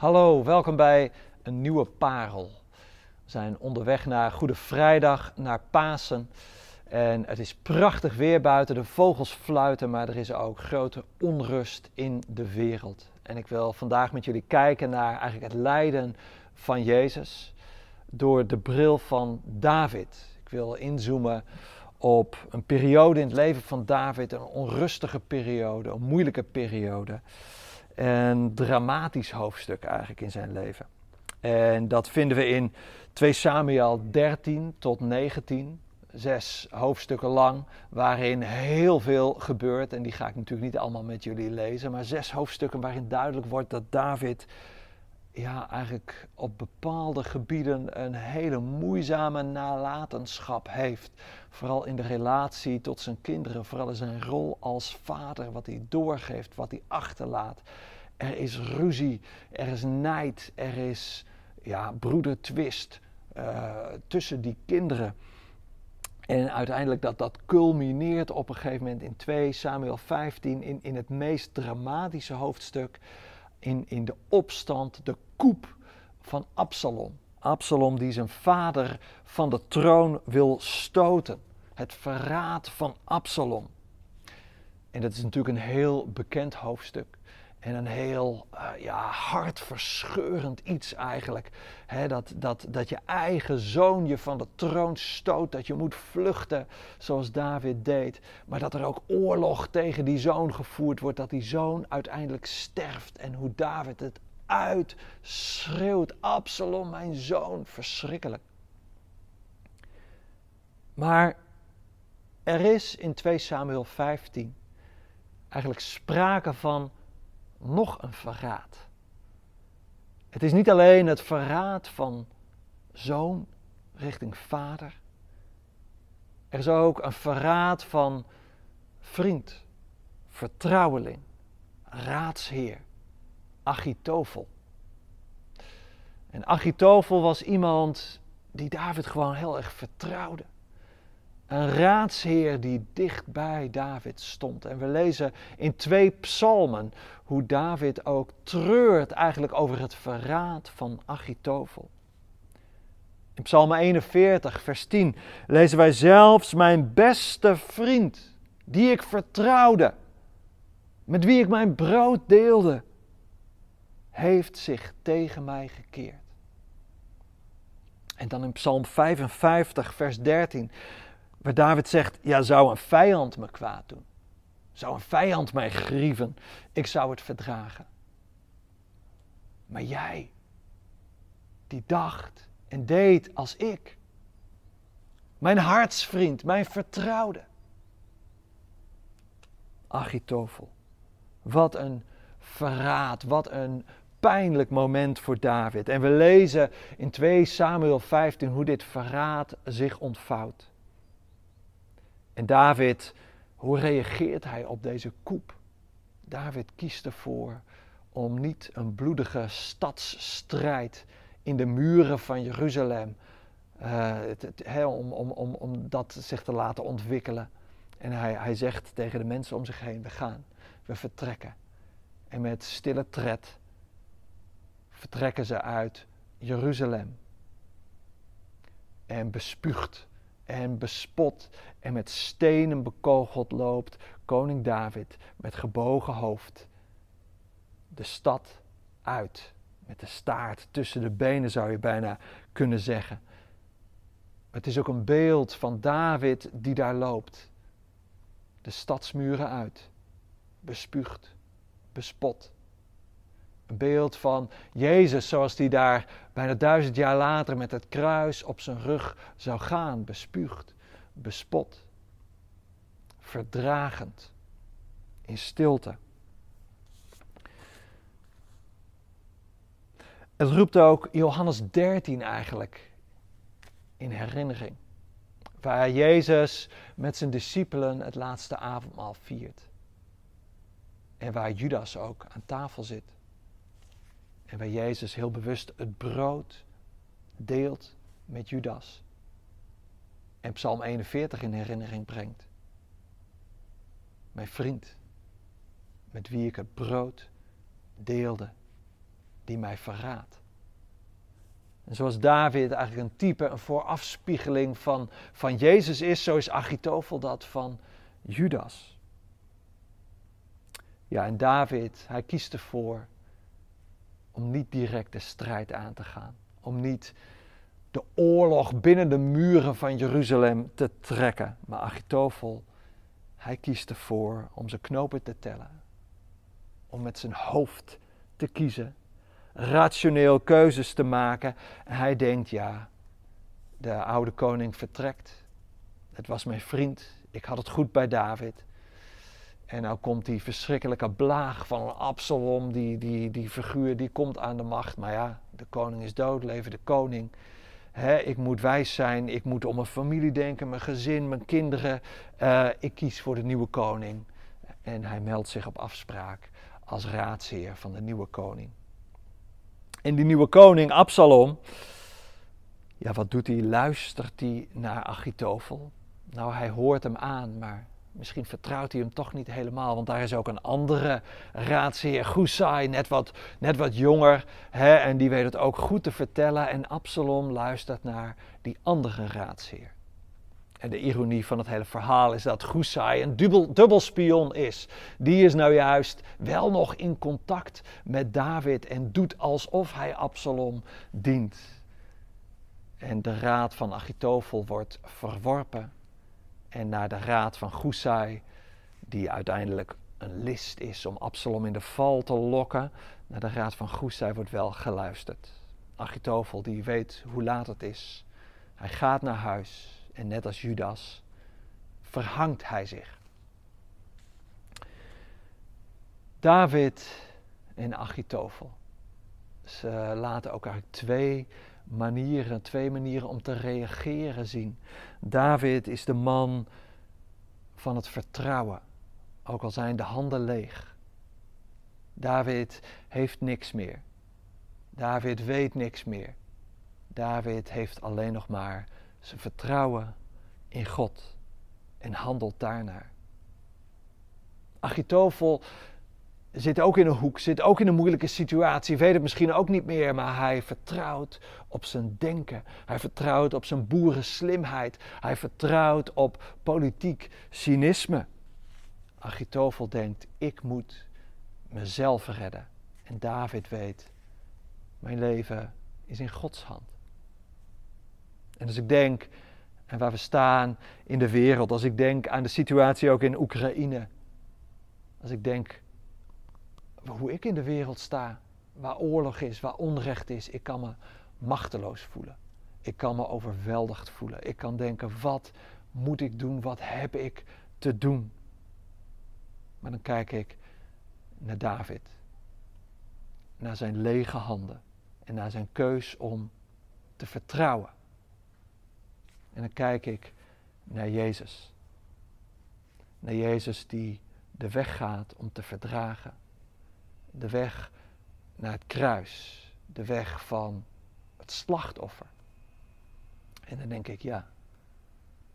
Hallo, welkom bij een nieuwe parel. We zijn onderweg naar Goede Vrijdag, naar Pasen. En het is prachtig weer buiten, de vogels fluiten, maar er is ook grote onrust in de wereld. En ik wil vandaag met jullie kijken naar eigenlijk het lijden van Jezus door de bril van David. Ik wil inzoomen op een periode in het leven van David, een onrustige periode, een moeilijke periode. Een dramatisch hoofdstuk eigenlijk in zijn leven. En dat vinden we in 2 Samuel 13 tot 19, zes hoofdstukken lang, waarin heel veel gebeurt. En die ga ik natuurlijk niet allemaal met jullie lezen, maar zes hoofdstukken waarin duidelijk wordt dat David ja, eigenlijk op bepaalde gebieden een hele moeizame nalatenschap heeft. Vooral in de relatie tot zijn kinderen, vooral in zijn rol als vader, wat hij doorgeeft, wat hij achterlaat. Er is ruzie, er is nijd, er is ja, broedertwist uh, tussen die kinderen. En uiteindelijk dat dat culmineert op een gegeven moment in 2 Samuel 15 in, in het meest dramatische hoofdstuk. In, in de opstand, de koep van Absalom. Absalom die zijn vader van de troon wil stoten. Het verraad van Absalom. En dat is natuurlijk een heel bekend hoofdstuk. En een heel uh, ja, hartverscheurend iets eigenlijk. dat, dat, dat je eigen zoon je van de troon stoot. Dat je moet vluchten zoals David deed. Maar dat er ook oorlog tegen die zoon gevoerd wordt. Dat die zoon uiteindelijk sterft. En hoe David het uitschreeuwt. Absalom, mijn zoon. Verschrikkelijk. Maar er is in 2 Samuel 15 eigenlijk sprake van nog een verraad. Het is niet alleen het verraad van zoon richting vader. Er is ook een verraad van vriend, vertrouweling, raadsheer, Achitofel. En Achitofel was iemand die David gewoon heel erg vertrouwde. Een raadsheer die dicht bij David stond. En we lezen in twee psalmen hoe David ook treurt eigenlijk over het verraad van Achitofel. In Psalm 41, vers 10 lezen wij zelfs mijn beste vriend, die ik vertrouwde, met wie ik mijn brood deelde, heeft zich tegen mij gekeerd. En dan in Psalm 55, vers 13 Waar David zegt, ja, zou een vijand me kwaad doen? Zou een vijand mij grieven? Ik zou het verdragen. Maar jij, die dacht en deed als ik. Mijn hartsvriend, mijn vertrouwde. Achitofel. Wat een verraad, wat een pijnlijk moment voor David. En we lezen in 2 Samuel 15 hoe dit verraad zich ontvouwt. En David, hoe reageert hij op deze koep? David kiest ervoor om niet een bloedige stadsstrijd in de muren van Jeruzalem, uh, om, om, om, om dat zich te laten ontwikkelen. En hij, hij zegt tegen de mensen om zich heen, we gaan, we vertrekken. En met stille tred vertrekken ze uit Jeruzalem. En bespuugd en bespot en met stenen bekogeld loopt koning David met gebogen hoofd de stad uit. Met de staart tussen de benen zou je bijna kunnen zeggen. Het is ook een beeld van David die daar loopt. De stadsmuren uit, bespuugd, bespot. Een beeld van Jezus zoals die daar bijna duizend jaar later met het kruis op zijn rug zou gaan, bespuugd, bespot, verdragend, in stilte. Het roept ook Johannes 13 eigenlijk in herinnering, waar Jezus met zijn discipelen het laatste avondmaal viert. En waar Judas ook aan tafel zit. En waar Jezus heel bewust het brood deelt met Judas. En Psalm 41 in herinnering brengt. Mijn vriend, met wie ik het brood deelde. die mij verraadt. En zoals David eigenlijk een type, een voorafspiegeling van, van Jezus is, zo is Achitofel dat van Judas. Ja, en David, hij kiest ervoor om niet direct de strijd aan te gaan. Om niet de oorlog binnen de muren van Jeruzalem te trekken. Maar Achitofel, hij kiest ervoor om zijn knopen te tellen. Om met zijn hoofd te kiezen. Rationeel keuzes te maken. En hij denkt, ja, de oude koning vertrekt. Het was mijn vriend. Ik had het goed bij David. En nou komt die verschrikkelijke blaag van Absalom, die, die, die figuur, die komt aan de macht. Maar ja, de koning is dood, leven de koning. ik moet wijs zijn, ik moet om mijn familie denken, mijn gezin, mijn kinderen. Uh, ik kies voor de nieuwe koning. En hij meldt zich op afspraak als raadsheer van de nieuwe koning. En die nieuwe koning, Absalom, ja, wat doet hij? Luistert hij naar Achitofel? Nou, hij hoort hem aan, maar Misschien vertrouwt hij hem toch niet helemaal, want daar is ook een andere raadsheer, Gusai, net wat, net wat jonger. Hè, en die weet het ook goed te vertellen. En Absalom luistert naar die andere raadsheer. En de ironie van het hele verhaal is dat Gusai een dubbel, dubbelspion is. Die is nou juist wel nog in contact met David en doet alsof hij Absalom dient. En de raad van Achitofel wordt verworpen en naar de raad van Gusai, die uiteindelijk een list is om Absalom in de val te lokken. Naar de raad van Gusai wordt wel geluisterd. Achitofel die weet hoe laat het is. Hij gaat naar huis en net als Judas verhangt hij zich. David en Achitofel. Ze laten eigenlijk twee manieren, twee manieren om te reageren zien. David is de man van het vertrouwen, ook al zijn de handen leeg. David heeft niks meer. David weet niks meer. David heeft alleen nog maar zijn vertrouwen in God en handelt daarnaar. Achitofel zit ook in een hoek, zit ook in een moeilijke situatie, weet het misschien ook niet meer, maar hij vertrouwt op zijn denken. Hij vertrouwt op zijn boerenslimheid. Hij vertrouwt op politiek cynisme. Achitofel denkt, ik moet mezelf redden. En David weet, mijn leven is in Gods hand. En als ik denk, en waar we staan in de wereld, als ik denk aan de situatie ook in Oekraïne, als ik denk hoe ik in de wereld sta, waar oorlog is, waar onrecht is, ik kan me machteloos voelen. Ik kan me overweldigd voelen. Ik kan denken, wat moet ik doen? Wat heb ik te doen? Maar dan kijk ik naar David. Naar zijn lege handen. En naar zijn keus om te vertrouwen. En dan kijk ik naar Jezus. Naar Jezus die de weg gaat om te verdragen de weg naar het kruis, de weg van het slachtoffer. En dan denk ik, ja,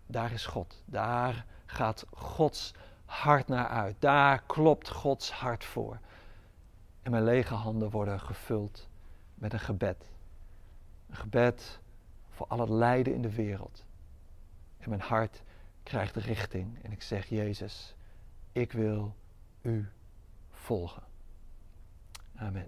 daar is God. Daar gaat Gods hart naar uit. Daar klopt Gods hart voor. En mijn lege handen worden gevuld met een gebed. Een gebed voor al het lijden in de wereld. En mijn hart krijgt richting. En ik zeg, Jezus, ik wil u volgen. Amen.